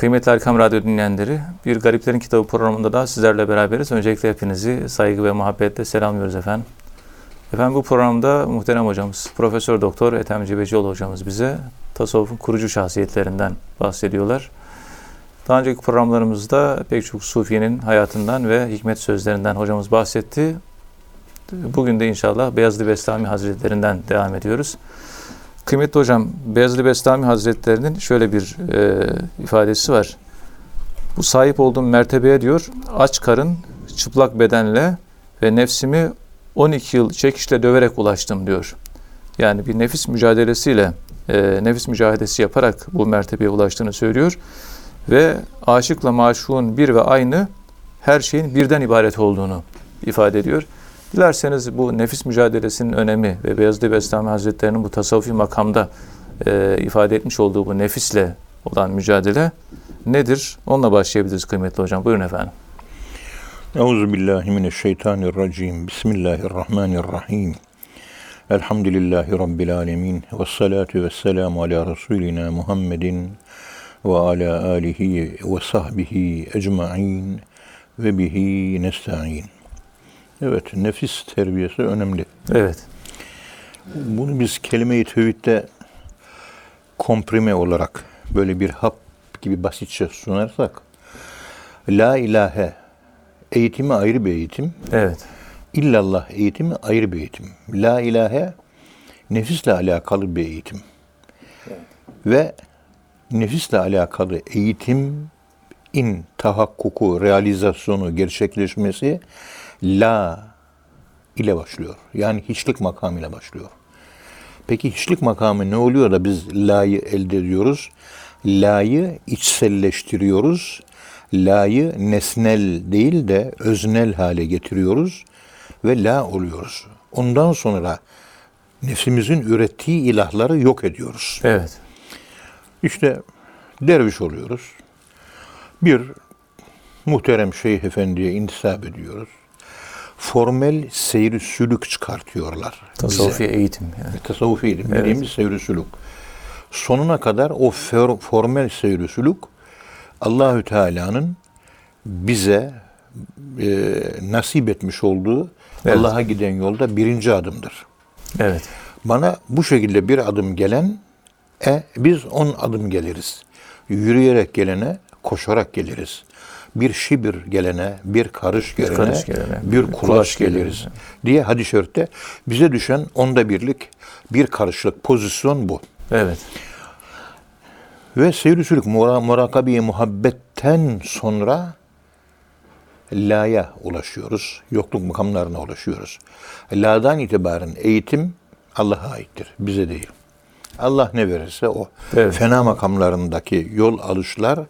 Kıymetli Erkam Radyo dinleyenleri, Bir Gariplerin Kitabı programında da sizlerle beraberiz. Öncelikle hepinizi saygı ve muhabbetle selamlıyoruz efendim. Efendim bu programda muhterem hocamız, Profesör Doktor Ethem Cebecioğlu hocamız bize tasavvufun kurucu şahsiyetlerinden bahsediyorlar. Daha önceki programlarımızda pek çok Sufiye'nin hayatından ve hikmet sözlerinden hocamız bahsetti. Bugün de inşallah Beyazlı Bestami Hazretlerinden devam ediyoruz. Kıymetli hocam, Beyazlı Bestami Hazretlerinin şöyle bir e, ifadesi var. Bu sahip olduğum mertebeye diyor, aç karın, çıplak bedenle ve nefsimi 12 yıl çekişle döverek ulaştım diyor. Yani bir nefis mücadelesiyle, e, nefis mücadelesi yaparak bu mertebeye ulaştığını söylüyor. Ve aşıkla maşuğun bir ve aynı her şeyin birden ibaret olduğunu ifade ediyor. Dilerseniz bu nefis mücadelesinin önemi ve Beyazıt Bestami Hazretleri'nin bu tasavvufi makamda e, ifade etmiş olduğu bu nefisle olan mücadele nedir? Onunla başlayabiliriz kıymetli hocam. Buyurun efendim. Euzu billahi mineşşeytanirracim. Bismillahirrahmanirrahim. Elhamdülillahi rabbil alamin ve salatu vesselamu ala resulina Muhammedin ve ala alihi ve sahbihi ecmaîn ve bihi nestaîn. Evet, nefis terbiyesi önemli. Evet. Bunu biz kelime-i tevhidde komprime olarak böyle bir hap gibi basitçe sunarsak La ilahe eğitimi ayrı bir eğitim. Evet. İllallah eğitimi ayrı bir eğitim. La ilahe nefisle alakalı bir eğitim. Ve nefisle alakalı eğitim in tahakkuku, realizasyonu, gerçekleşmesi la ile başlıyor. Yani hiçlik makamıyla başlıyor. Peki hiçlik makamı ne oluyor da biz la'yı elde ediyoruz? La'yı içselleştiriyoruz. La'yı nesnel değil de öznel hale getiriyoruz ve la oluyoruz. Ondan sonra nefsimizin ürettiği ilahları yok ediyoruz. Evet. İşte derviş oluyoruz. Bir muhterem şeyh efendiye intisap ediyoruz. Formel seyri sülük çıkartıyorlar. Tasavvufi bize. eğitim. Yani. Tasavvufi ilim Evet. dediğimiz seyri sülük. Sonuna kadar o for- formel seyri sülük Allahü Teala'nın bize e, nasip etmiş olduğu Evet. Allah'a giden yolda birinci adımdır. Evet. Bana bu şekilde bir adım gelen, e, biz on adım geliriz. Yürüyerek gelene, koşarak geliriz. Bir şibir gelene, bir karış gelene, karış gelene, bir bir kulaç, kulaç geliriz. gelene. Diye hadis-i şerifte bize düşen onda birlik bir karışlık pozisyon bu. Evet. Ve seyir mura, murakabi muhabbetten sonra la'ya ulaşıyoruz. Yokluk makamlarına ulaşıyoruz. La'dan itibaren eğitim Allah'a aittir. Bize değil. Allah ne verirse o. Evet. Fena makamlarındaki yol alışlar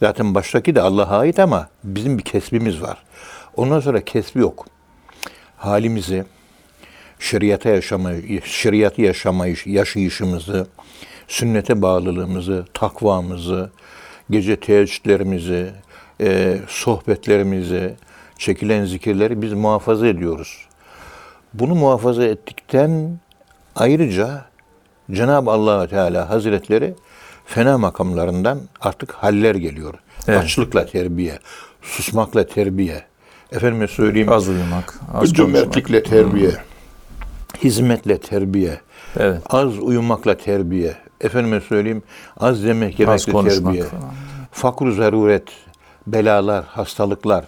zaten baştaki de Allah'a ait ama bizim bir kesbimiz var. Ondan sonra kesbi yok. Halimizi, şeriata yaşamayı, şeriatı yaşamayı, yaşayışımızı, sünnete bağlılığımızı, takvamızı, gece teheccüdlerimizi, e, sohbetlerimizi, çekilen zikirleri biz muhafaza ediyoruz. Bunu muhafaza ettikten ayrıca Cenab-ı allah Teala Hazretleri fena makamlarından artık haller geliyor. Evet. Açlıkla terbiye, susmakla terbiye, efendime söyleyeyim Az uyumak, az cömertlikle terbiye, hizmetle terbiye, Evet. az uyumakla terbiye, efendime söyleyeyim az yemek yemekle terbiye, falan. fakr zaruret, belalar, hastalıklar.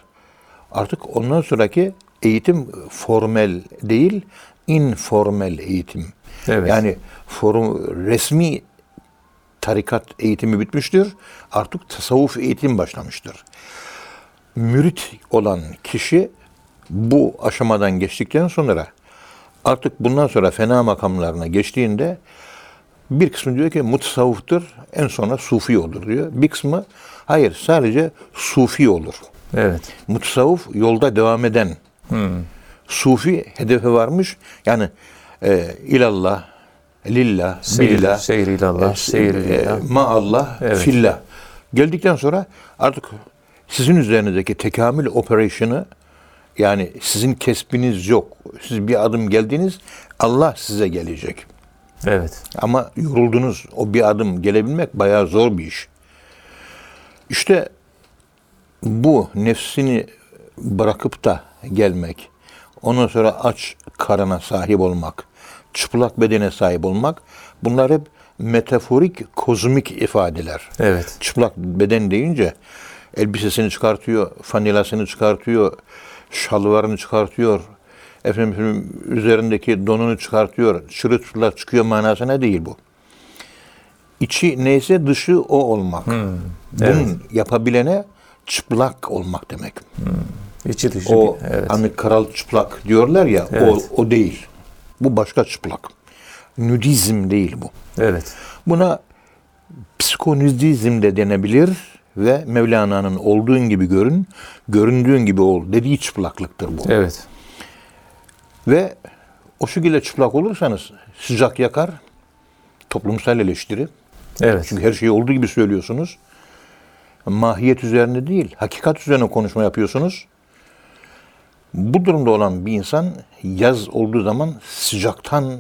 Artık ondan sonraki eğitim formel değil, informel eğitim. Evet. Yani forum, resmi tarikat eğitimi bitmiştir. Artık tasavvuf eğitim başlamıştır. Mürit olan kişi bu aşamadan geçtikten sonra artık bundan sonra fena makamlarına geçtiğinde bir kısmı diyor ki mutasavvıftır, en sonra sufi olur diyor. Bir kısmı hayır sadece sufi olur. Evet. Mutasavvuf yolda devam eden. Sufi hedefe varmış. Yani e, ilallah, lillah, Seyir, billah, seyir ilallah, e, seyir e, maallah, Evet. fillah. Geldikten sonra artık sizin üzerinizdeki tekamül operasyonu yani sizin kesbiniz yok. Siz bir adım geldiniz, Allah size gelecek. Evet. Ama yoruldunuz. O bir adım gelebilmek bayağı zor bir iş. İşte bu nefsini bırakıp da gelmek, ondan sonra aç karına sahip olmak, çıplak bedene sahip olmak bunlar hep metaforik, kozmik ifadeler. Evet. Çıplak beden deyince elbisesini çıkartıyor, fanilasını çıkartıyor, şalvarını çıkartıyor, efendim üzerindeki donunu çıkartıyor, çırılçıplak çıkıyor manasına değil bu. İçi neyse dışı o olmak. Bunun evet. yapabilene çıplak olmak demek. İçi dışı. O bir- evet. hani kral çıplak diyorlar ya Evet. o, o değil. Bu başka çıplak. Nudizm değil bu. Evet. Buna psikonudizm de denebilir ve Mevlana'nın olduğun gibi görün, göründüğün gibi ol dediği çıplaklıktır bu. Evet. Ve o şekilde çıplak olursanız sıcak yakar, toplumsal eleştiri. Evet. Çünkü her şeyi olduğu gibi söylüyorsunuz. Mahiyet üzerine değil, hakikat üzerine konuşma yapıyorsunuz. Bu durumda olan bir insan yaz olduğu zaman sıcaktan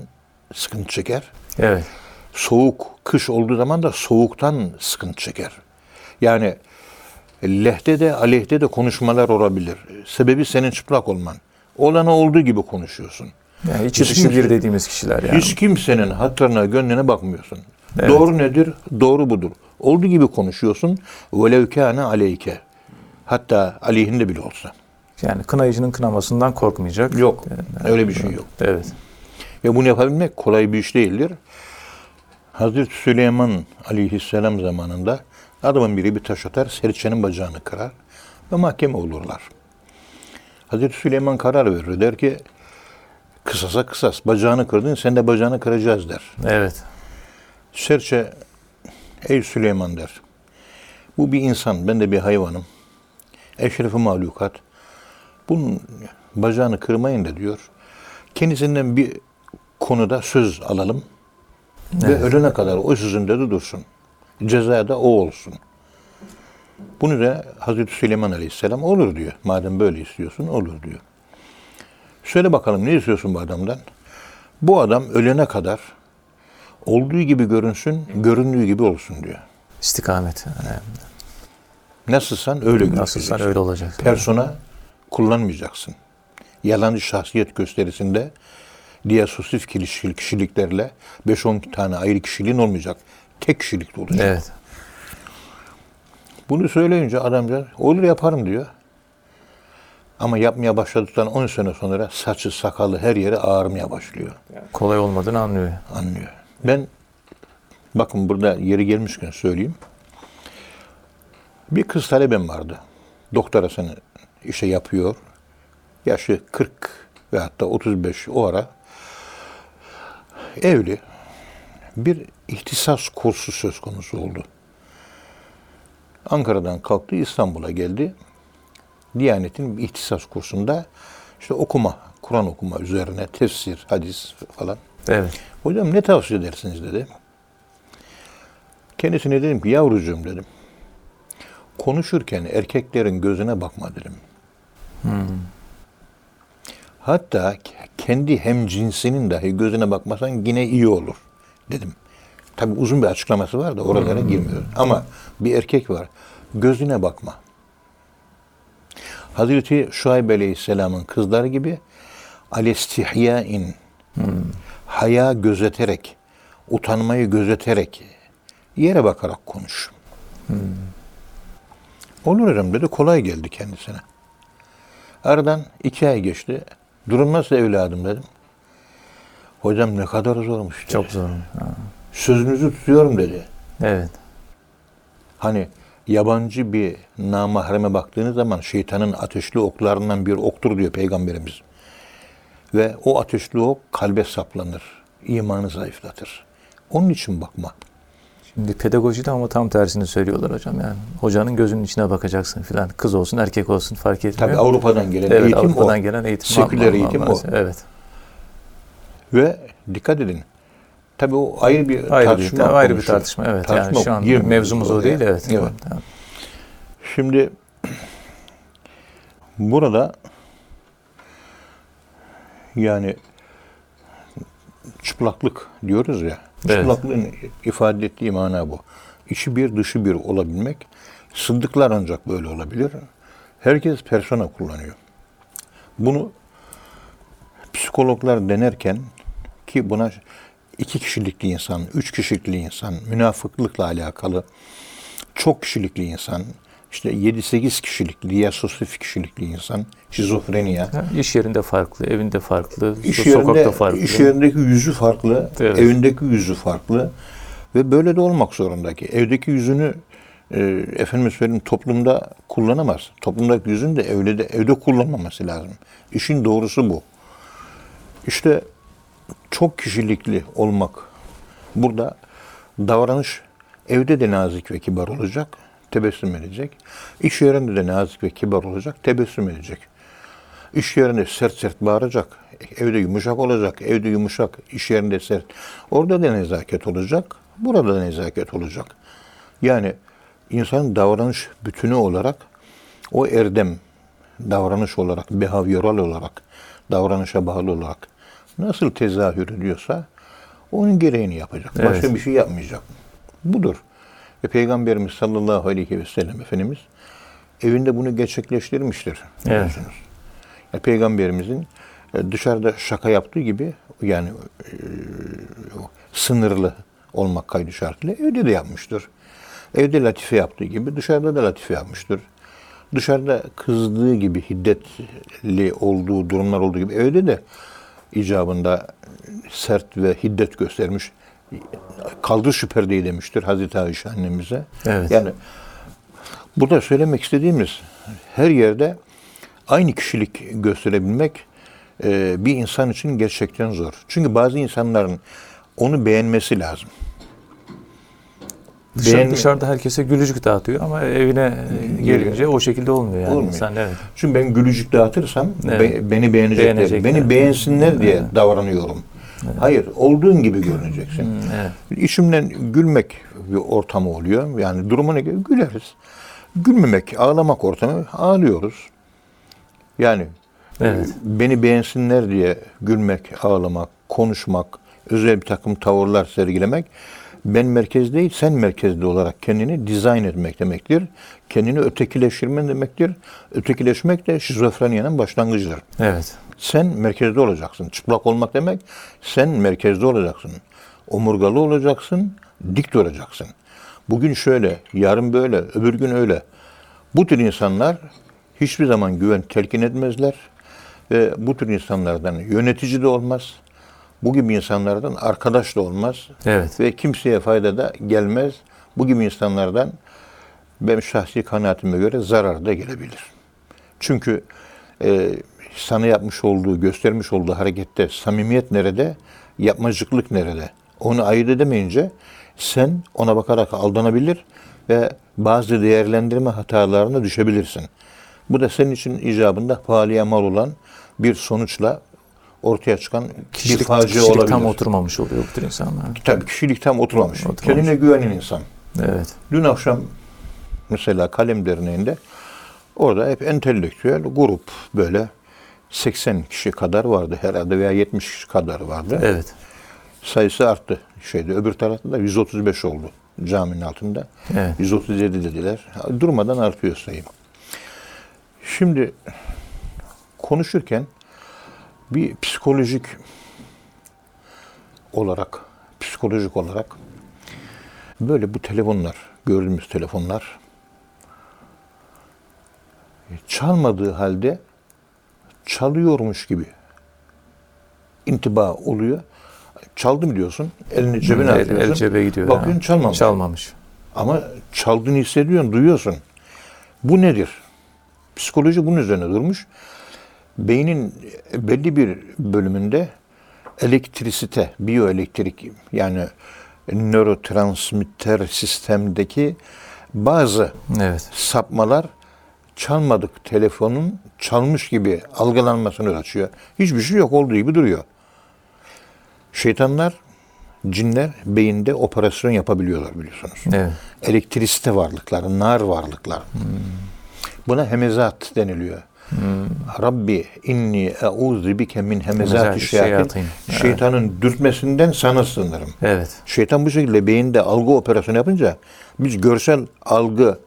sıkıntı çeker. Evet. Soğuk, kış olduğu zaman da soğuktan sıkıntı çeker. Yani lehte de aleyhte de konuşmalar olabilir. Sebebi senin çıplak olman. Olana olduğu gibi konuşuyorsun. Yani içi dışı bir dediğimiz kişiler yani. Hiç kimsenin hatlarına, gönlüne bakmıyorsun. Evet. Doğru nedir? Doğru budur. Olduğu gibi konuşuyorsun. Velevkâne aleyke. Hatta aleyhinde bile olsa. Yani kınayıcının kınamasından korkmayacak. Yok. Öyle bir şey yok. Evet. Ve bunu yapabilmek kolay bir iş değildir. Hazreti Süleyman aleyhisselam zamanında adamın biri bir taş atar, serçenin bacağını kırar ve mahkeme olurlar. Hazreti Süleyman karar verir. Der ki kısasa kısas. Bacağını kırdın sen de bacağını kıracağız der. Evet. Serçe ey Süleyman der. Bu bir insan, ben de bir hayvanım. Eşrefi mahlukat. Bunun bacağını kırmayın da diyor. Kendisinden bir konuda söz alalım. Ve Evet. ölene kadar o sözünde de dursun. Ceza da o olsun. Bunu da Hazreti Süleyman Aleyhisselam olur diyor. Madem böyle istiyorsun olur diyor. Söyle bakalım ne istiyorsun bu adamdan? Bu adam ölene kadar olduğu gibi görünsün, göründüğü gibi olsun diyor. İstikamet. Yani Nasılsan öyle nasılsan öyle olacak. Persona kullanmayacaksın. Yalancı şahsiyet gösterisinde diyasosif kişilik, kişiliklerle 5-10 tane ayrı kişiliğin olmayacak. Tek kişilikli olacak. Evet. Bunu söyleyince adamca olur yaparım diyor. Ama yapmaya başladıktan 10 sene sonra saçı sakalı her yere ağrımaya başlıyor. Kolay olmadığını anlıyor. Anlıyor. Ben bakın burada yeri gelmişken söyleyeyim. Bir kız talebem vardı. Doktorasını işe yapıyor. Yaşı 40 ve hatta 35 o ara. Evli. Bir ihtisas kursu söz konusu oldu. Ankara'dan kalktı İstanbul'a geldi. Diyanet'in bir ihtisas kursunda işte okuma, Kur'an okuma üzerine tefsir, hadis falan. Evet. Hocam ne tavsiye edersiniz dedi. Kendisine dedim ki yavrucuğum dedim. Konuşurken erkeklerin gözüne bakma dedim. Hatta kendi hem cinsinin dahi gözüne bakmasan yine iyi olur dedim. Tabi uzun bir açıklaması var da oralara girmiyorum. Ama bir erkek var. Gözüne bakma. Hazreti Şuayb Aleyhisselam'ın kızları gibi alestihyain haya gözeterek, utanmayı gözeterek, yere bakarak konuş. Olur hocam dedi, kolay geldi kendisine. Aradan iki ay geçti. Durum nasıl evladım dedim. Hocam ne kadar zormuş. dedi. Çok zor. Ha. Sözünüzü tutuyorum dedi. Evet. Hani yabancı bir namahreme baktığınız zaman şeytanın ateşli oklarından bir oktur diyor Peygamberimiz. Ve o ateşli ok kalbe saplanır. imanı zayıflatır. Onun için bakma. Şimdi pedagojide ama tam tersini söylüyorlar hocam. Yani hocanın gözünün içine bakacaksın filan. Kız olsun, erkek olsun fark etmiyor. Tabii Avrupa'dan gelen evet, eğitim Avrupa'dan o. gelen eğitim. Seküler eğitim o. Evet. Ve dikkat edin. Tabii o ayrı bir Ayrı tartışma. bir, ayrı bir tartışma. Evet. Tartışma yani şu an girmiyoruz mevzumuz o değil. Evet. Evet. Tamam. Şimdi burada yani çıplaklık diyoruz ya. Evet. Çıplaklığın ifade ettiği mana bu. içi bir dışı bir olabilmek. Sıddıklar ancak böyle olabilir. Herkes persona kullanıyor. Bunu psikologlar denerken ki buna iki kişilikli insan, üç kişilikli insan, münafıklıkla alakalı çok kişilikli insan, işte 7-8 kişilikli ya sosyofik kişilikli insan, şizofreniya, Ha, İş yerinde farklı, evinde farklı, İş sokakta yerinde, farklı. iş yerindeki yüzü farklı, Evet. evindeki yüzü farklı ve böyle de olmak zorunda ki evdeki yüzünü e, efendim söyleyeyim toplumda kullanamaz. Toplumdaki yüzünü de evde de evde kullanmaması lazım. İşin doğrusu bu. İşte çok kişilikli olmak burada davranış evde de nazik ve kibar olacak, tebessüm edecek. İş yerinde de nazik ve kibar olacak, tebessüm edecek. İş yerinde sert sert bağıracak. Evde yumuşak olacak. Evde yumuşak, iş yerinde sert. Orada da nezaket olacak. Burada da nezaket olacak. Yani insanın davranış bütünü olarak o erdem davranış olarak, behavioral olarak, davranışa bağlı olarak nasıl tezahür ediyorsa onun gereğini yapacak. Başka Evet. bir şey yapmayacak. Budur. Ve Peygamberimiz sallallahu aleyhi ve sellem Efendimiz evinde bunu gerçekleştirmiştir. Evet. biliyorsunuz. Ya Peygamberimizin e, dışarıda şaka yaptığı gibi yani e, sınırlı olmak kaydı şartıyla evde de yapmıştır. Evde latife yaptığı gibi dışarıda da latife yapmıştır. Dışarıda kızdığı gibi hiddetli olduğu durumlar olduğu gibi evde de icabında sert ve hiddet göstermiş. Kaldır şu perdeyi demiştir Hazreti Ayşe annemize. Evet. Yani burada söylemek istediğimiz her yerde aynı kişilik gösterebilmek e, bir insan için gerçekten zor. Çünkü bazı insanların onu beğenmesi lazım. Dışarı- Beğenme- dışarıda herkese gülücük dağıtıyor ama evine e, gelince o şekilde olmuyor yani. Olmuyor. İnsan, evet. Çünkü ben gülücük dağıtırsam Evet. be- beni beğenecekler. Beğenecekler. Beni beğensinler diye davranıyorum. Hayır, olduğun gibi görüneceksin. Hmm, evet. İşimden gülmek bir ortamı oluyor. Yani durumuna göre güleriz. Gülmemek, ağlamak ortamı ağlıyoruz. Yani Evet. e, beni beğensinler diye gülmek, ağlamak, konuşmak, özel bir takım tavırlar sergilemek ben merkez değil, sen merkezde olarak kendini dizayn etmek demektir. Kendini ötekileştirmen demektir. Ötekileşmek de şizofreniyanın başlangıcıdır. Evet. Sen merkezde olacaksın. Çıplak olmak demek sen merkezde olacaksın. Omurgalı olacaksın, dik duracaksın. Bugün şöyle, yarın böyle, öbür gün öyle. Bu tür insanlar hiçbir zaman güven telkin etmezler ve bu tür insanlardan yönetici de olmaz. Bu gibi insanlardan arkadaş da olmaz Evet. ve kimseye fayda da gelmez. Bu gibi insanlardan benim şahsi kanaatime göre zarar da gelebilir. Çünkü e, sana yapmış olduğu, göstermiş olduğu harekette samimiyet nerede, yapmacıklık nerede? Onu ayırt edemeyince sen ona bakarak aldanabilir ve bazı değerlendirme hatalarına düşebilirsin. Bu da senin için icabında pahalıya mal olan bir sonuçla ortaya çıkan bir Kişilik, facia kişilik olabilir. tam oturmamış oluyor bu tür insanlar. Tabii kişilik tam oturmamış. Oturmamış. Kendine güvenen insan. Evet. Dün akşam mesela Kalem Derneği'nde orada hep entelektüel grup böyle 80 kişi kadar vardı herhalde veya 70 kişi kadar vardı. Evet. Sayısı arttı şeyde. Öbür tarafta da 135 oldu caminin altında. Evet. 137 dediler. Durmadan artıyor sayı. Şimdi konuşurken bir psikolojik olarak psikolojik olarak böyle bu telefonlar, gördüğümüz telefonlar çalmadığı halde çalıyormuş gibi intiba oluyor. Çaldım diyorsun, elini cebine el, atıyorsun. el cebe gidiyor. Bakıyorsun çalmamış. Çalmamış. Ama çaldığını hissediyorsun, duyuyorsun. Bu nedir? Psikoloji bunun üzerine durmuş. Beynin belli bir bölümünde elektrisite, biyoelektrik yani nörotransmitter sistemdeki bazı Evet. sapmalar çalmadık telefonun çalmış gibi algılanmasını açıyor. Hiçbir şey yok olduğu gibi duruyor. Şeytanlar, cinler beyinde operasyon yapabiliyorlar biliyorsunuz. Evet. Elektrisite varlıklar, nar varlıklar. Buna hemezat deniliyor. Rabbi inni eûzü bike min hemezati şeyatin. Şeytanın dürtmesinden sana sığınırım. Evet. Şeytan bu şekilde beyinde algı operasyonu yapınca biz görsel algı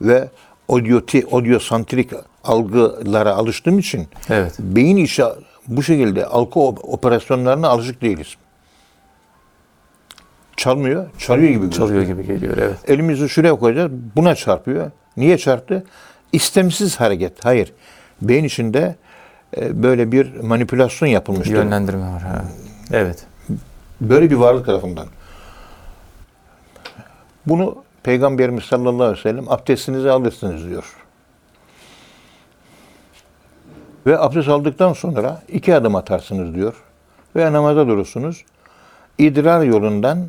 ve odyoti, odyosantrik algılara alıştığım için Evet. beyin işi bu şekilde algı op- operasyonlarına alışık değiliz. Çalmıyor, çalıyor gibi gözüküyor. Çalıyor gibi geliyor. Evet. Elimizi şuraya koyacağız, buna çarpıyor. Niye çarptı? İstemsiz hareket. Hayır. Beyin içinde e, böyle bir manipülasyon yapılmıştır. Yönlendirme var. Ha. Evet. Böyle bir varlık tarafından. Bunu Peygamberimiz sallallahu aleyhi ve sellem abdestinizi alırsınız diyor. Ve abdest aldıktan sonra iki adım atarsınız diyor. Ve namaza durursunuz. İdrar yolundan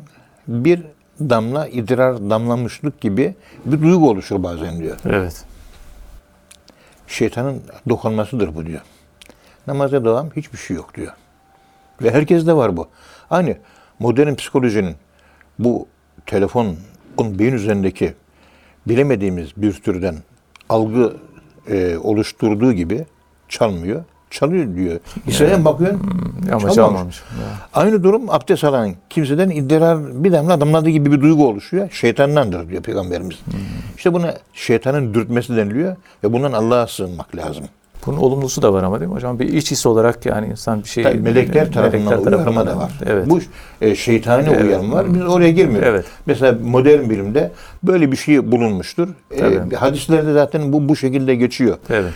bir damla idrar damlamışlık gibi bir duygu oluşur bazen diyor. Evet. Şeytanın dokunmasıdır bu diyor. Namaza devam hiçbir şey yok diyor. Ve herkeste var bu. Aynı modern psikolojinin bu telefonun beyin üzerindeki bilemediğimiz bir türden algı e, oluşturduğu gibi çalmıyor. Çalıyor diyor. İsrail'e bakıyorsun Ama çalmamış. çalmamış. Aynı durum abdest alan kimseden iddirar bir damla damladığı gibi bir duygu oluşuyor. Şeytandandır diyor Peygamberimiz. İşte buna şeytanın dürtmesi deniliyor ve bundan Allah'a sığınmak lazım. Bunun olumlusu da var ama değil mi hocam? Bir iç his olarak yani insan bir şey... Tabii melekler tarafından uyarma da var. Evet. Bu e, şeytani Evet. uyarma var. Biz oraya girmiyoruz. Evet. Mesela modern bilimde böyle bir şey bulunmuştur. E, Tabii. hadislerde zaten bu bu şekilde geçiyor. Evet.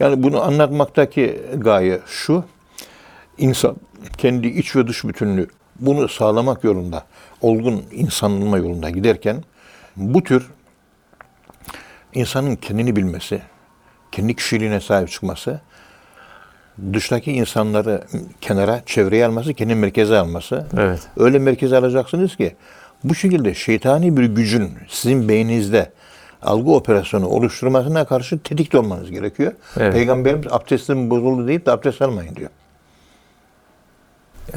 Yani bunu anlatmaktaki gaye şu. İnsan kendi iç ve dış bütünlüğü bunu sağlamak yolunda, olgun insanlanma yolunda giderken bu tür insanın kendini bilmesi, kendi kişiliğine sahip çıkması, dıştaki insanları kenara, çevreye alması, kendi merkeze alması. Evet. Öyle merkeze alacaksınız ki bu şekilde şeytani bir gücün sizin beyninizde algı operasyonu oluşturmasına karşı tetikte olmanız gerekiyor. Evet. Peygamberimiz abdestim bozuldu deyip de abdest almayın diyor.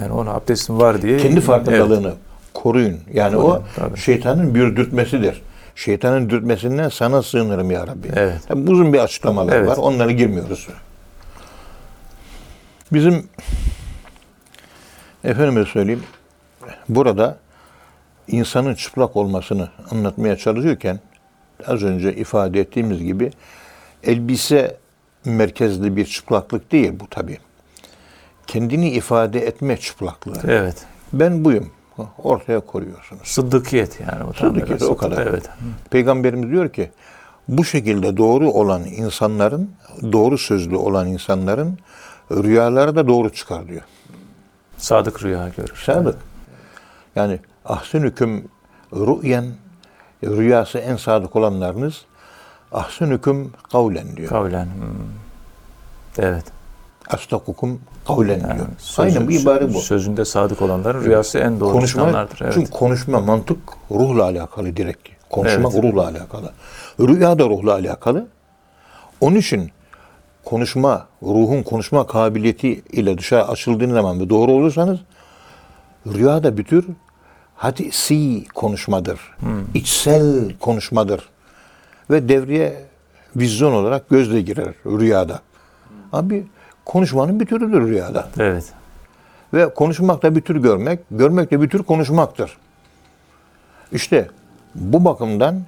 Yani ona abdestim var diye... Kendi farkındalığını Evet. koruyun. Yani Koruyun, o tabii. şeytanın bir dürtmesidir. Şeytanın dürtmesinden sana sığınırım ya Rabbi. Evet. Tabii uzun bir açıklamalar Evet. var. Onlara girmiyoruz. Bizim efendime söyleyeyim burada insanın çıplak olmasını anlatmaya çalışırken az önce ifade ettiğimiz gibi elbise merkezli bir çıplaklık değil bu tabi. Kendini ifade etme çıplaklığı. Evet. Ben buyum. Ortaya koyuyorsunuz. Sıddıkiyet yani. Bu Sıddıkiyet, böyle o kadar. Evet. Peygamberimiz diyor ki bu şekilde doğru olan insanların, doğru sözlü olan insanların rüyaları da doğru çıkar diyor. Sadık rüya görür. Sadık. Yani ahsen hüküm rüyen rüyası en sadık olanlarınız ahsen hüküm kavlen diyor. Kavlen. hmm. Evet. Astakukum kavlen Yani diyor. sözü- Aynen bu ibare bu. Sözünde sadık olanların rüyası en doğru konuşma, insanlardır. Evet. Çünkü konuşma mantık ruhla alakalı direkt. Konuşmak Evet. ruhla alakalı. Rüya da ruhla alakalı. Onun için konuşma, ruhun konuşma kabiliyeti ile dışarı açıldığınız zaman ve doğru olursanız rüya da bir tür hadisi konuşmadır. Hmm. içsel konuşmadır. Ve devreye vizyon olarak gözle girer rüyada. Abi konuşmanın bir türüdür rüyada. Evet. Ve konuşmak da bir tür görmek, görmek de bir tür konuşmaktır. İşte bu bakımdan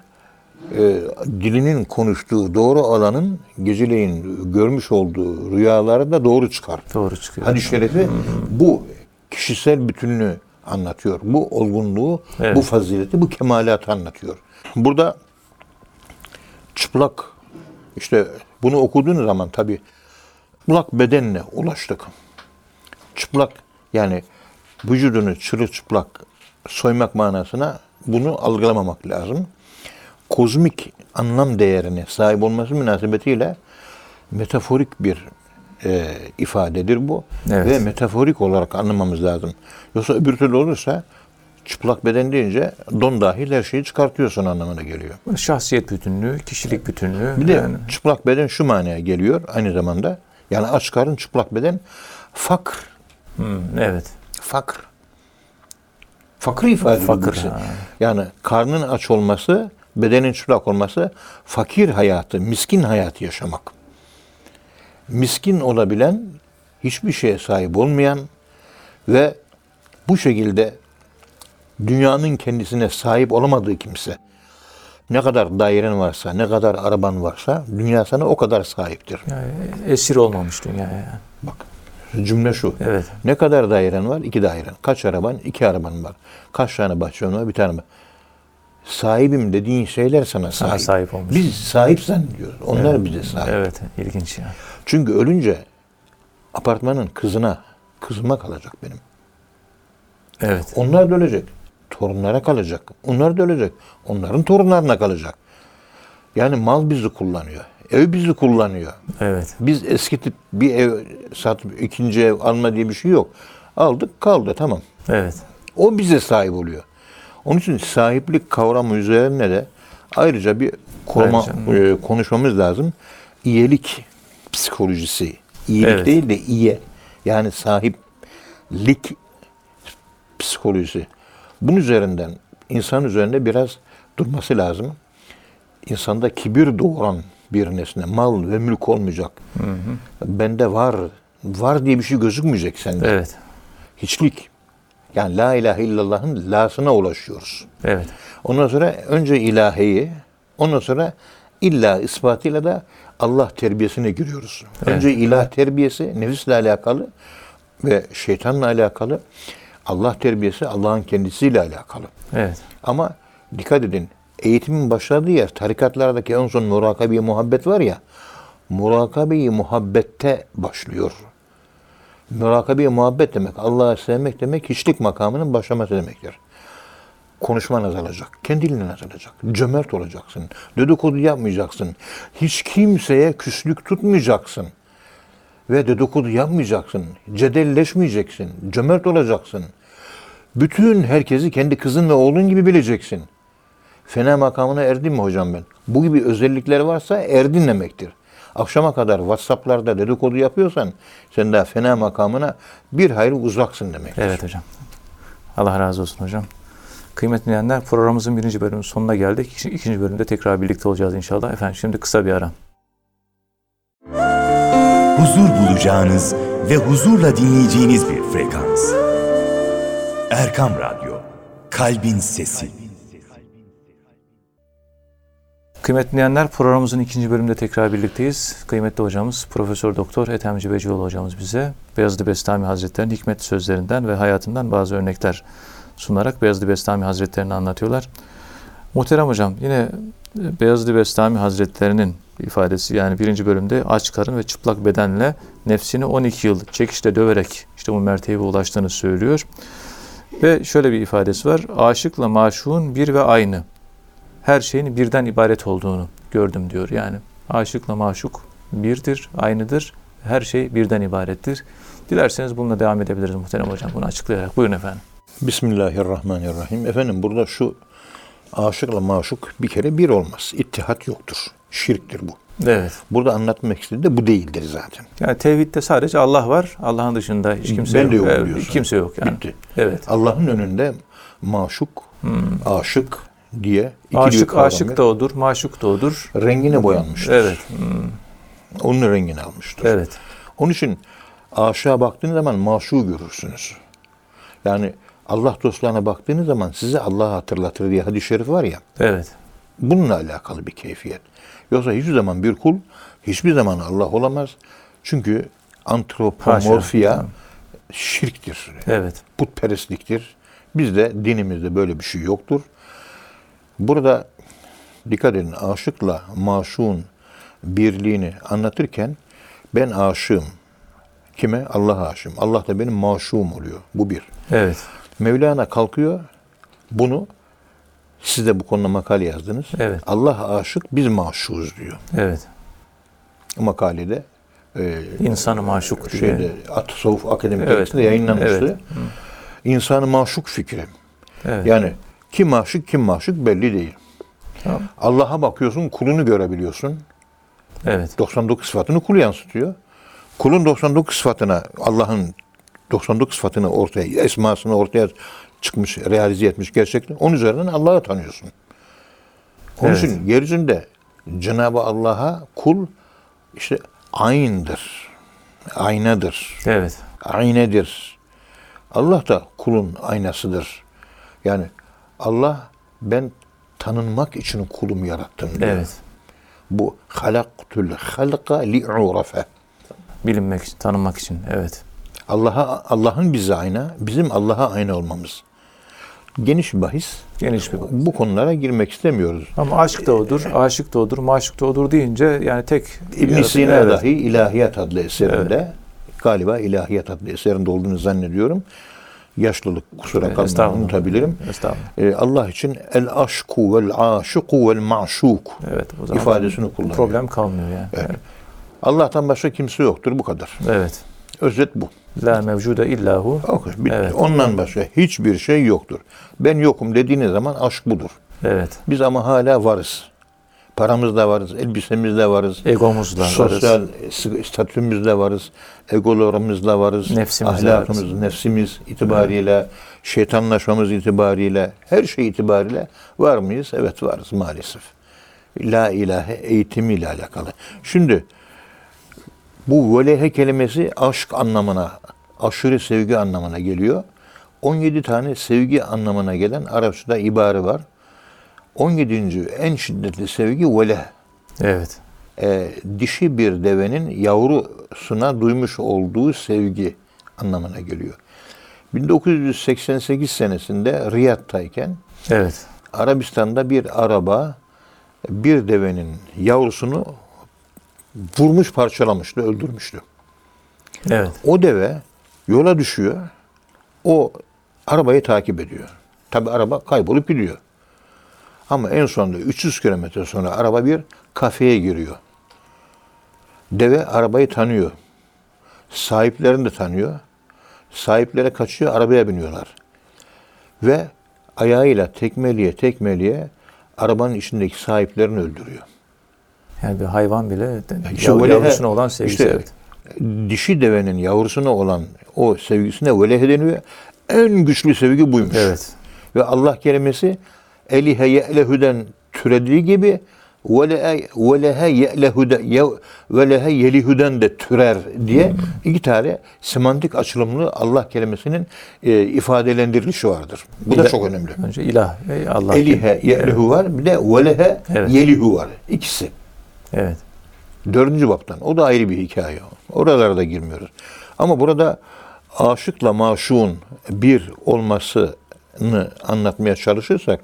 e, dilinin konuştuğu doğru alanın geceleyin görmüş olduğu rüyaları da doğru çıkar. Doğru çıkıyor. Hadis-i şerifi bu kişisel bütünlüğü anlatıyor. Bu olgunluğu, Evet. bu fazileti, bu kemalatı anlatıyor. Burada çıplak işte bunu okuduğunuz zaman tabi çıplak bedenle ulaştık. Çıplak yani vücudunu çırılçıplak soymak manasına bunu algılamamak lazım. Kozmik anlam değerine sahip olması münasebetiyle metaforik bir e, ifadedir bu. Evet. Ve metaforik olarak anlamamız lazım. Yoksa öbür türlü olursa çıplak beden deyince don dahil her şeyi çıkartıyorsun anlamına geliyor. Şahsiyet bütünlüğü, kişilik bütünlüğü. Bir de yani çıplak beden şu manaya geliyor aynı zamanda. Yani aç karın çıplak beden fakr. hmm, evet. Fakr. Fakr ifade. Fakir. Yani karnın aç olması, bedenin çıplak olması fakir hayatı, miskin hayatı yaşamak. Miskin olabilen, hiçbir şeye sahip olmayan ve bu şekilde dünyanın kendisine sahip olamadığı kimse. Ne kadar dairen varsa, ne kadar araban varsa dünya sana o kadar sahiptir. Yani esir olmamış dünyaya. Yani. Bak cümle şu. Evet. Ne kadar dairen var? İki dairen. Kaç araban? İki araban var. Kaç tane bahçen var? Bir tane var. Sahibim dediğin şeyler sana Sana sahip. sahip olmuş. Biz sahip zannediyoruz. Onlar bize sahip. Evet, ilginç ya. Çünkü ölünce apartmanın kızına, kızıma kalacak benim. Evet. Onlar da ölecek. Torunlara kalacak. Onlar da ölecek. Onların torunlarına kalacak. Yani mal bizi kullanıyor. Ev bizi kullanıyor. Evet. Biz eski tip bir ev satıp ikinci ev alma diye bir şey yok. Aldık kaldı tamam. Evet. O bize sahip oluyor. Onun için sahiplik kavramı üzerine de ayrıca bir koruma, e, konuşmamız lazım. İyelik psikolojisi. İyilik Evet. değil de iye. Yani sahiplik psikolojisi. Bunun üzerinden insan üzerinde biraz durması lazım. İnsanda kibir doğuran bir nesne, mal ve mülk olmayacak. Bende var, var diye bir şey gözükmeyecek sende. Evet. Hiçlik. Yani la ilahe illallah'ın lasına ulaşıyoruz. Evet. Ondan sonra önce ilahiyi, ondan sonra illa ispatıyla da Allah terbiyesine giriyoruz. Önce ilah terbiyesi nefisle alakalı ve şeytanla alakalı. Allah terbiyesi Allah'ın kendisiyle alakalı. Evet. Ama dikkat edin, eğitimin başladığı yer tarikatlardaki en son murakabe muhabbet var ya, murakabe muhabbette başlıyor. Murakabe muhabbet demek, Allah'ı sevmek demek, hiçlik makamının başlaması demektir. Konuşman azalacak, kendiliğinden azalacak. Cömert olacaksın, dedikodu yapmayacaksın. Hiç kimseye küslük tutmayacaksın. Ve dedikodu yapmayacaksın, cedelleşmeyeceksin, cömert olacaksın. Bütün herkesi kendi kızın ve oğlun gibi bileceksin. Fena makamına erdin mi hocam ben? Bu gibi özellikler varsa erdin demektir. Akşama kadar WhatsApp'larda dedikodu yapıyorsan sen daha fena makamına bir hayli uzaksın demektir. Evet hocam. Allah razı olsun hocam. Kıymetli dinleyenler programımızın birinci bölümünün sonuna geldik. İki- İkinci bölümde tekrar birlikte olacağız inşallah. Efendim şimdi kısa bir ara. huzur bulacağınız ve huzurla dinleyeceğiniz bir frekans. Erkam Radyo, Kalbin Sesi. Kıymetli dinleyenler programımızın ikinci bölümünde tekrar birlikteyiz. Kıymetli hocamız Profesör Doktor Ethem Cibecioğlu hocamız bize Beyazıt Bestami Hazretleri'nin hikmet sözlerinden ve hayatından bazı örnekler sunarak Beyazıt Bestami Hazretleri'ni anlatıyorlar. Muhterem hocam yine Beyazıt Bestami Hazretleri'nin ifadesi yani birinci bölümde aç karın ve çıplak bedenle nefsini 12 yıl çekişle döverek işte bu mertebeye ulaştığını söylüyor. Ve şöyle bir ifadesi var. Aşıkla maşuğun bir ve aynı her şeyin birden ibaret olduğunu gördüm diyor. Yani aşıkla maşuk birdir, aynıdır. Her şey birden ibarettir. Dilerseniz bununla devam edebiliriz muhterem hocam bunu açıklayarak. Buyurun efendim. Bismillahirrahmanirrahim. Efendim burada şu aşıkla maşuk bir kere bir olmaz. İttihat yoktur. Şirktir bu. Evet. Burada anlatmak istediği de bu değildir zaten. Yani tevhidde sadece Allah var. Allah'ın dışında hiç kimse Ben yok. de yok diyorsun. kimse yok yani. Bitti. Evet. Allah'ın önünde maşuk, aşık diye Aşık aşık da odur, maşuk da odur. rengine boyanmıştır. Evet. Hmm, Onun rengini almıştır. Evet. Onun için aşağı baktığınız zaman maşuğu görürsünüz. Yani Allah dostlarına baktığınız zaman size Allah'ı hatırlatır diye hadis-i şerif var ya. Evet. Bununla alakalı bir keyfiyet. Yoksa hiçbir zaman bir kul hiçbir zaman Allah olamaz. Çünkü antropomorfiya Haşa. şirktir. Evet. Putperestliktir. Bizde dinimizde böyle bir şey yoktur. Burada dikkat edin aşıkla maşuğun birliğini anlatırken ben aşığım. Kime? Allah'a aşığım. Allah da benim maşuğum oluyor. Bu bir. Evet. Mevlana kalkıyor bunu siz de bu konuda makale yazdınız. Evet. Allah aşık biz maşuğuz diyor. Evet. Makalede e, İnsanı maşuk diye. şeyde Tasavvuf Akademi Evet. dergisinde yayınlanmıştı. Evet. İnsanı maşuk fikri. Evet. Yani kim maşuk kim maşuk belli değil. Tamam. Allah'a bakıyorsun kulunu görebiliyorsun. Evet. 99 sıfatını kul yansıtıyor. Kulun 99 sıfatına Allah'ın 99 sıfatını ortaya, esmasını ortaya çıkmış, realize etmiş gerçekten. Onun üzerinden Allah'ı tanıyorsun. Onun Evet. için yeryüzünde Cenab-ı Allah'a kul işte aynıdır. Aynadır. Evet. Aynedir. Allah da kulun aynasıdır. Yani Allah ben tanınmak için kulumu yarattım diyor. Evet. Bu halaktul halqa li'urafe. Bilinmek için, tanınmak için. Evet. Allah'a Allah'ın bize ayna, bizim Allah'a ayna olmamız. Geniş bir bahis. Geniş bir Bu konulara girmek istemiyoruz. Ama aşk da odur, aşık da odur, maşuk da odur deyince yani tek İbn Sina evet. dahi İlahiyat adlı eserinde galiba İlahiyat adlı eserinde olduğunu zannediyorum. Yaşlılık kusura Evet, kalmayın unutabilirim. Ee, Allah için el aşku vel aşıku vel maşuk Evet. O zaman ifadesini kullanıyor. problem kalmıyor yani. Evet. Allah'tan başka kimse yoktur bu kadar. evet. Özet bu. La mevcude illahu. Evet. Ondan başka hiçbir şey yoktur. Ben yokum dediğiniz zaman aşk budur. Evet. Biz ama hala varız. Paramızda varız, elbisemizde varız. Egomuzla varız. Sosyal statümüzde varız, egolarımızla varız, Nefsimizle ahlakımız, varız. nefsimiz itibariyle, şeytanlaşmamız itibariyle, her şey itibariyle var mıyız? Evet varız maalesef. La ilahe eğitimiyle alakalı. Şimdi bu velehe kelimesi aşk anlamına, aşırı sevgi anlamına geliyor. 17 tane sevgi anlamına gelen Arapçada ibare var. 17. en şiddetli sevgi veleh Evet. e, dişi bir devenin yavrusuna duymuş olduğu sevgi anlamına geliyor. 1988 senesinde Riyad'tayken Evet. Arabistan'da bir araba bir devenin yavrusunu vurmuş parçalamıştı, öldürmüştü. Evet. O deve yola düşüyor. O arabayı takip ediyor. Tabi araba kaybolup gidiyor. Ama en sonunda 300 kilometre sonra araba bir kafeye giriyor. Deve arabayı tanıyor. Sahiplerini de tanıyor. Sahiplere kaçıyor, arabaya biniyorlar. Ve ayağıyla tekmeliye tekmeliye arabanın içindeki sahiplerini öldürüyor. Yani bir hayvan bile İşte yav- yavrusuna olan sevgisi. işte evet. dişi devenin yavrusuna olan o sevgisine velehe deniyor. En güçlü sevgi buymuş. Evet. Ve Allah kelimesi elihe ye'lehüden türediği gibi velehe velehe ye'lehüde ye- velehe yelihüden de türer diye iki tane semantik açılımlı Allah kelimesinin e, ifadelendirilişi vardır. Bu da İlah- çok önemli. Önce ilah ve Allah. Elihe ye'lehu var bir de velehe Evet. yelihu var. İkisi. Evet. Dördüncü baptan. O da ayrı bir hikaye. Oralara da girmiyoruz. Ama burada aşıkla maşuğun bir olmasını anlatmaya çalışırsak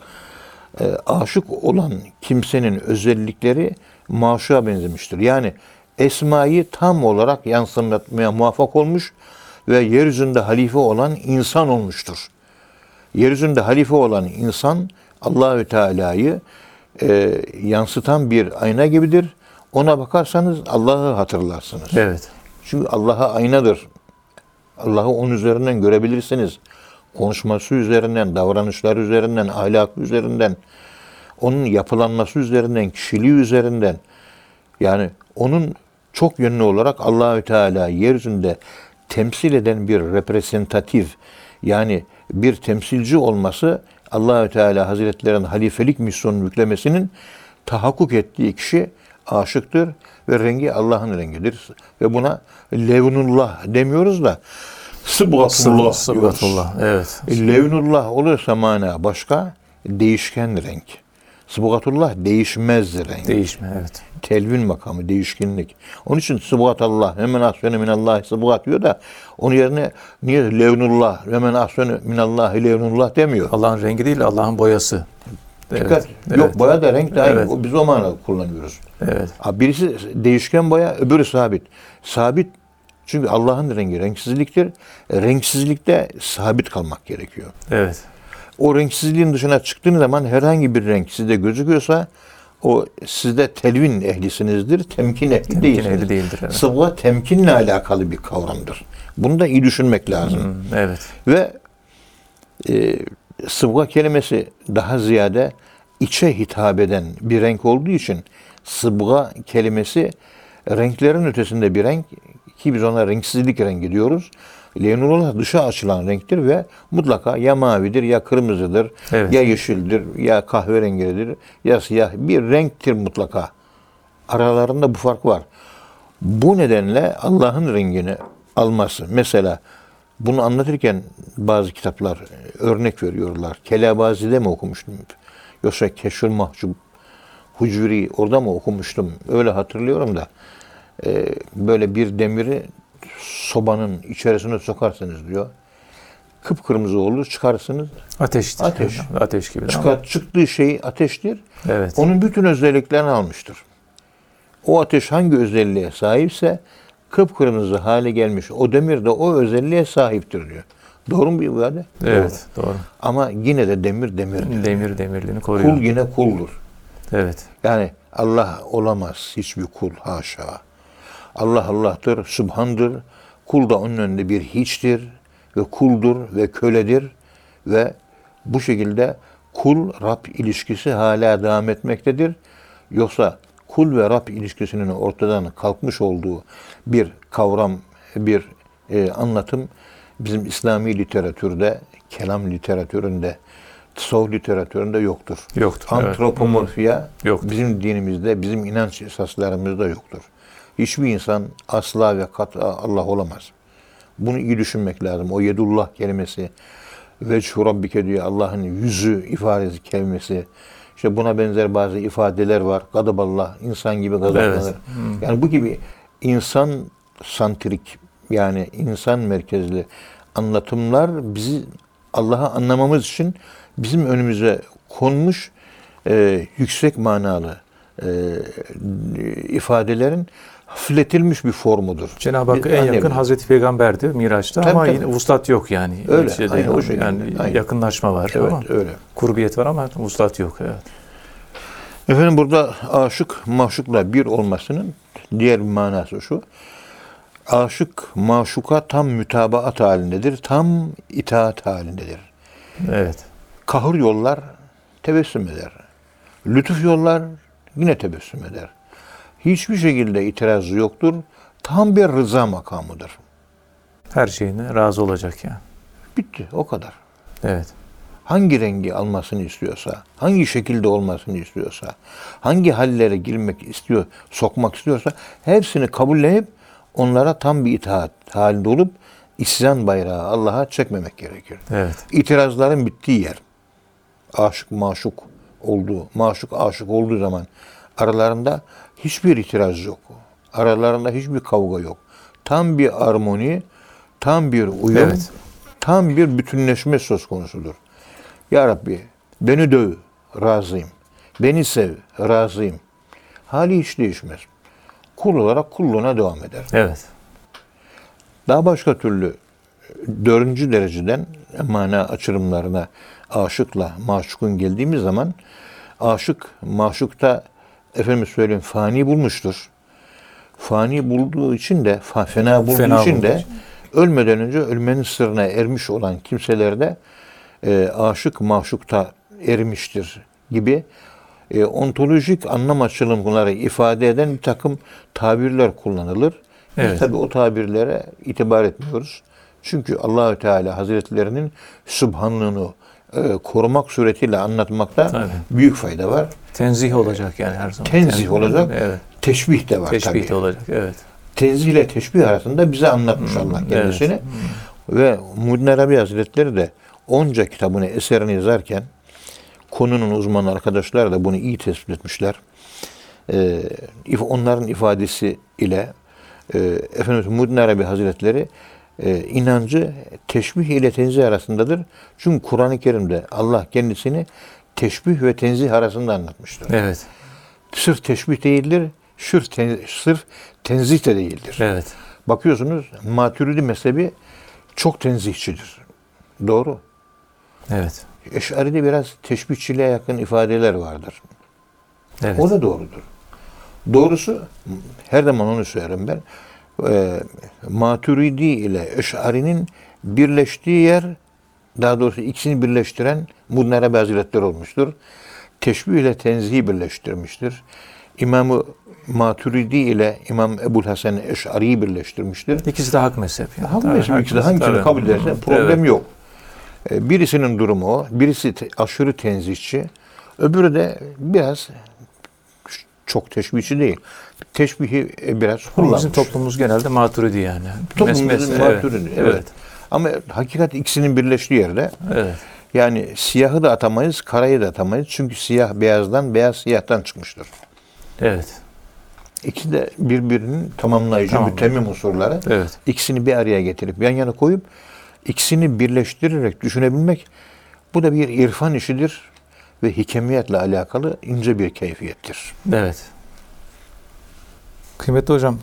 e, aşık olan kimsenin özellikleri maşuğa benzemiştir. Yani esmayı tam olarak yansıtmaya muvaffak olmuş ve yeryüzünde halife olan insan olmuştur. Yeryüzünde halife olan insan Allahü Teala'yı e, yansıtan bir ayna gibidir. Ona bakarsanız Allah'ı hatırlarsınız. Evet. Çünkü Allah'a aynadır. Allah'ı onun üzerinden görebilirsiniz. Konuşması üzerinden, davranışları üzerinden, ahlakı üzerinden, onun yapılanması üzerinden, kişiliği üzerinden. Yani onun çok yönlü olarak Allahü Teala yeryüzünde temsil eden bir reprezentatif yani bir temsilci olması Allahü Teala Hazretlerinin halifelik misyonunu yüklemesinin tahakkuk ettiği kişi aşıktır ve rengi Allah'ın rengidir. Ve buna levnullah demiyoruz da sıbgatullah. Sıbgatullah. Evet. Levnullah olursa mana başka, değişken renk. Sıbgatullah değişmez renk. Değişme. Evet. Telvin makamı, değişkenlik. Onun için sıbgatallah, hemen ahsene minallah sıbgat diyor da onun yerine niye levnullah, hemen ahsene minallahi levnullah demiyor. Allah'ın rengi değil, Allah'ın boyası. Dikkat. Evet. Yok boya da renk de aynı. Evet. Biz o manada kullanıyoruz. Evet. Birisi değişken boya, öbürü sabit. Sabit çünkü Allah'ın rengi renksizliktir. E, Renksizlikte sabit kalmak gerekiyor. Evet. O renksizliğin dışına çıktığınız zaman herhangi bir renk sizde gözüküyorsa o sizde telvin ehlisinizdir, temkin ehli Temkin değilsiniz. ehli değildir, evet. Sıvı temkinle alakalı bir kavramdır. Bunu da iyi düşünmek lazım. Hmm, Evet. Ve e, sıvga kelimesi daha ziyade içe hitap eden bir renk olduğu için sıbga kelimesi renklerin ötesinde bir renk ki biz ona renksizlik rengi diyoruz. Lenullah dışa açılan renktir ve mutlaka ya mavidir ya kırmızıdır Evet. ya yeşildir ya kahverengidir ya siyah bir renktir mutlaka. Aralarında bu fark var. Bu nedenle Allah'ın rengini alması. Mesela bunu anlatırken bazı kitaplar e, örnek veriyorlar. Kelabazi'de mi okumuştum? Yoksa Keşfül Mahcup, Hucuri orada mı okumuştum? Öyle hatırlıyorum da. E, böyle bir demiri sobanın içerisine sokarsınız diyor. Kıpkırmızı olur çıkarsınız. Ateştir. Ateş. Ateş gibi. Çıkar, çıktığı şey ateştir. Evet. Onun bütün özelliklerini almıştır. O ateş hangi özelliğe sahipse kıpkırmızı hale gelmiş o demir de o özelliğe sahiptir diyor. Doğru mu bu ifade? Evet. Doğru. Doğru. Ama yine de demir demirdir. Demir demirliğini koruyor. Kul yine kuldur. Evet. Yani Allah olamaz hiçbir kul haşa. Allah Allah'tır, Subhan'dır. Kul da onun önünde bir hiçtir ve kuldur ve köledir ve bu şekilde kul Rab ilişkisi hala devam etmektedir. Yoksa kul ve Rab ilişkisinin ortadan kalkmış olduğu bir kavram, bir e, anlatım bizim İslami literatürde, kelam literatüründe, tasavvuf literatüründe yoktur. Yoktur, evet. Antropomorfiya Yoktur. bizim dinimizde, bizim inanç esaslarımızda yoktur. Hiçbir insan asla ve kat'a Allah olamaz. Bunu iyi düşünmek lazım. O yedullah kelimesi, veçhu rabbike diyor Allah'ın yüzü ifadesi kelimesi. İşte buna benzer bazı ifadeler var. Gadaballah, insan gibi gazaplanır. Evet. Yani bu gibi insan santrik yani insan merkezli anlatımlar bizi Allah'ı anlamamız için bizim önümüze konmuş e, yüksek manalı e, ifadelerin hafifletilmiş bir formudur. Cenab-ı Hakk'a en yakın Hazreti Peygamber'di Miraç'ta Tabii, ama tabii. yine vuslat yok yani. Öyle, Şeyde aynen o yok. şekilde, Yani aynen. yakınlaşma var Evet ama öyle. kurbiyet var ama vuslat yok. Evet. Efendim burada aşık maşukla bir olmasının diğer bir manası şu. Aşık maşuka tam mütabaat halindedir. Tam itaat halindedir. Evet. Kahır yollar tebessüm eder. Lütuf yollar yine tebessüm eder. Hiçbir şekilde itirazı yoktur. Tam bir rıza makamıdır. Her şeyine razı olacak yani. Bitti o kadar. Evet. hangi rengi almasını istiyorsa, hangi şekilde olmasını istiyorsa, hangi hallere girmek istiyor, sokmak istiyorsa hepsini kabullenip onlara tam bir itaat halinde olup isyan bayrağı Allah'a çekmemek gerekir. Evet. İtirazların bittiği yer. Aşık maşuk olduğu, maşuk aşık olduğu zaman aralarında hiçbir itiraz yok. Aralarında hiçbir kavga yok. Tam bir armoni, tam bir uyum, Evet. tam bir bütünleşme söz konusudur. Ya Rabbi beni döv, razıyım. Beni sev, razıyım. Hali hiç değişmez. Kul olarak kulluğuna devam eder. Evet. Daha başka türlü dördüncü dereceden mana açılımlarına aşıkla maşukun geldiğimiz zaman aşık maşukta efendim söyleyeyim fani bulmuştur. Fani bulduğu için de fa- fena bulduğu Fena için bulduğu de ölmeden önce ölmenin sırrına ermiş olan kimselerde e, aşık maşukta ermiştir gibi e, ontolojik anlam açılımları ifade eden bir takım tabirler kullanılır. Biz Evet. tabi o tabirlere itibar etmiyoruz. Çünkü Allahü Teala Hazretlerinin subhanlığını e, korumak suretiyle anlatmakta Tabii. büyük fayda var. Tenzih olacak yani her zaman. Tenzih olacak. Evet. Teşbih de var Teşbih tabii. de olacak. Evet. Tenzih ile teşbih arasında bize anlatmış Allah kendisini. Ve Muhyiddin Arabi Hazretleri de onca kitabını, eserini yazarken konunun uzmanı arkadaşlar da bunu iyi tespit etmişler. Ee, onların ifadesi ile e, Efendimiz Muhyiddin Arabi Hazretleri e, inancı teşbih ile tenzih arasındadır. Çünkü Kur'an-ı Kerim'de Allah kendisini teşbih ve tenzih arasında anlatmıştır. Evet. Sırf teşbih değildir, sırf, ten, sırf tenzih de değildir. Evet. Bakıyorsunuz Maturidi mezhebi çok tenzihçidir. Doğru. Evet. Eşari'de biraz teşbihçiliğe yakın ifadeler vardır. Evet. O da doğrudur. Doğrusu her zaman onu söylerim ben. E, Maturidi ile Eşari'nin birleştiği yer daha doğrusu ikisini birleştiren Muhyiddin Arabi Hazretleri olmuştur. Teşbih ile tenzihi birleştirmiştir. İmamı Maturidi ile İmam Ebu'l Hasan Eş'ari'yi birleştirmiştir. İkisi de hak mezhep. Yani. Hak hak ikisi de mezhep, hangisini tabii. kabul edersen Hı, problem evet. yok. E, Birisinin durumu o. Birisi aşırı tenzihçi. Öbürü de biraz çok teşbihçi değil. Teşbihi e, biraz kullanmış. Bizim toplumumuz genelde maturidi yani. Toplumumuzun maturidi, Evet. evet. Ama hakikat ikisinin birleştiği yerde Evet. yani siyahı da atamayız, karayı da atamayız. Çünkü siyah beyazdan, beyaz siyahtan çıkmıştır. Evet. İkisi de birbirinin tamamlayıcı, Tamam. mütemmim unsurları. Evet. İkisini bir araya getirip yan yana koyup ikisini birleştirerek düşünebilmek bu da bir irfan işidir ve hikemiyetle alakalı ince bir keyfiyettir. Evet. Kıymetli hocam,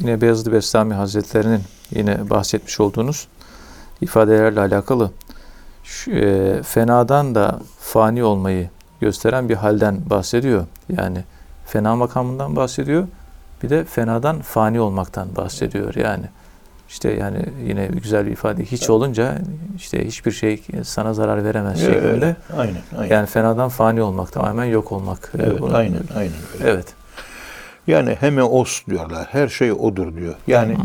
yine Beyazıt Bestami Hazretleri'nin yine bahsetmiş olduğunuz ifadelerle alakalı şu, e, fenadan da fani olmayı gösteren bir halden bahsediyor. Yani fena makamından bahsediyor. Bir de fenadan fani olmaktan bahsediyor. Yani işte yani yine güzel bir ifade. Hiç olunca işte hiçbir şey sana zarar veremez şeklinde. Aynen, aynen. Yani fenadan fani olmak, tamamen yok olmak. evet, Bunu- aynen, aynen öyle. Evet. Yani heme os diyorlar. Her şey odur diyor. Yani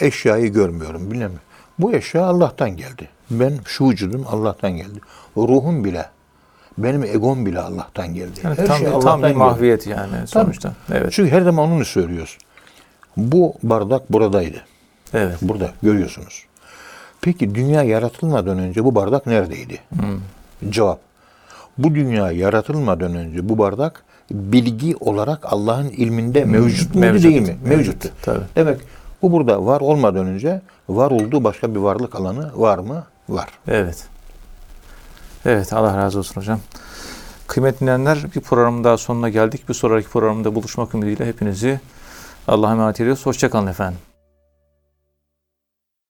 eşyayı görmüyorum bilmem. Bu eşya Allah'tan geldi. Ben şu vücudum Allah'tan geldi. O ruhum bile, benim egom bile Allah'tan geldi. Yani her tam, şey tam Allah'tan bir geldi. mahviyet yani sonuçta. Evet. Çünkü her zaman onu söylüyoruz. Bu bardak buradaydı. Evet. Burada görüyorsunuz. Peki dünya yaratılmadan önce bu bardak neredeydi? Hmm. Cevap. Bu dünya yaratılmadan önce bu bardak bilgi olarak Allah'ın ilminde mevcut muydu Mevcut. değil mi? Mevcuttu. Tabii. Demek bu burada var olmadan önce var olduğu başka bir varlık alanı var mı? Var. Evet. Evet Allah razı olsun hocam. Kıymetli dinleyenler bir programın daha sonuna geldik. Bir sonraki programda buluşmak ümidiyle hepinizi Allah'a emanet ediyoruz. Hoşçakalın efendim.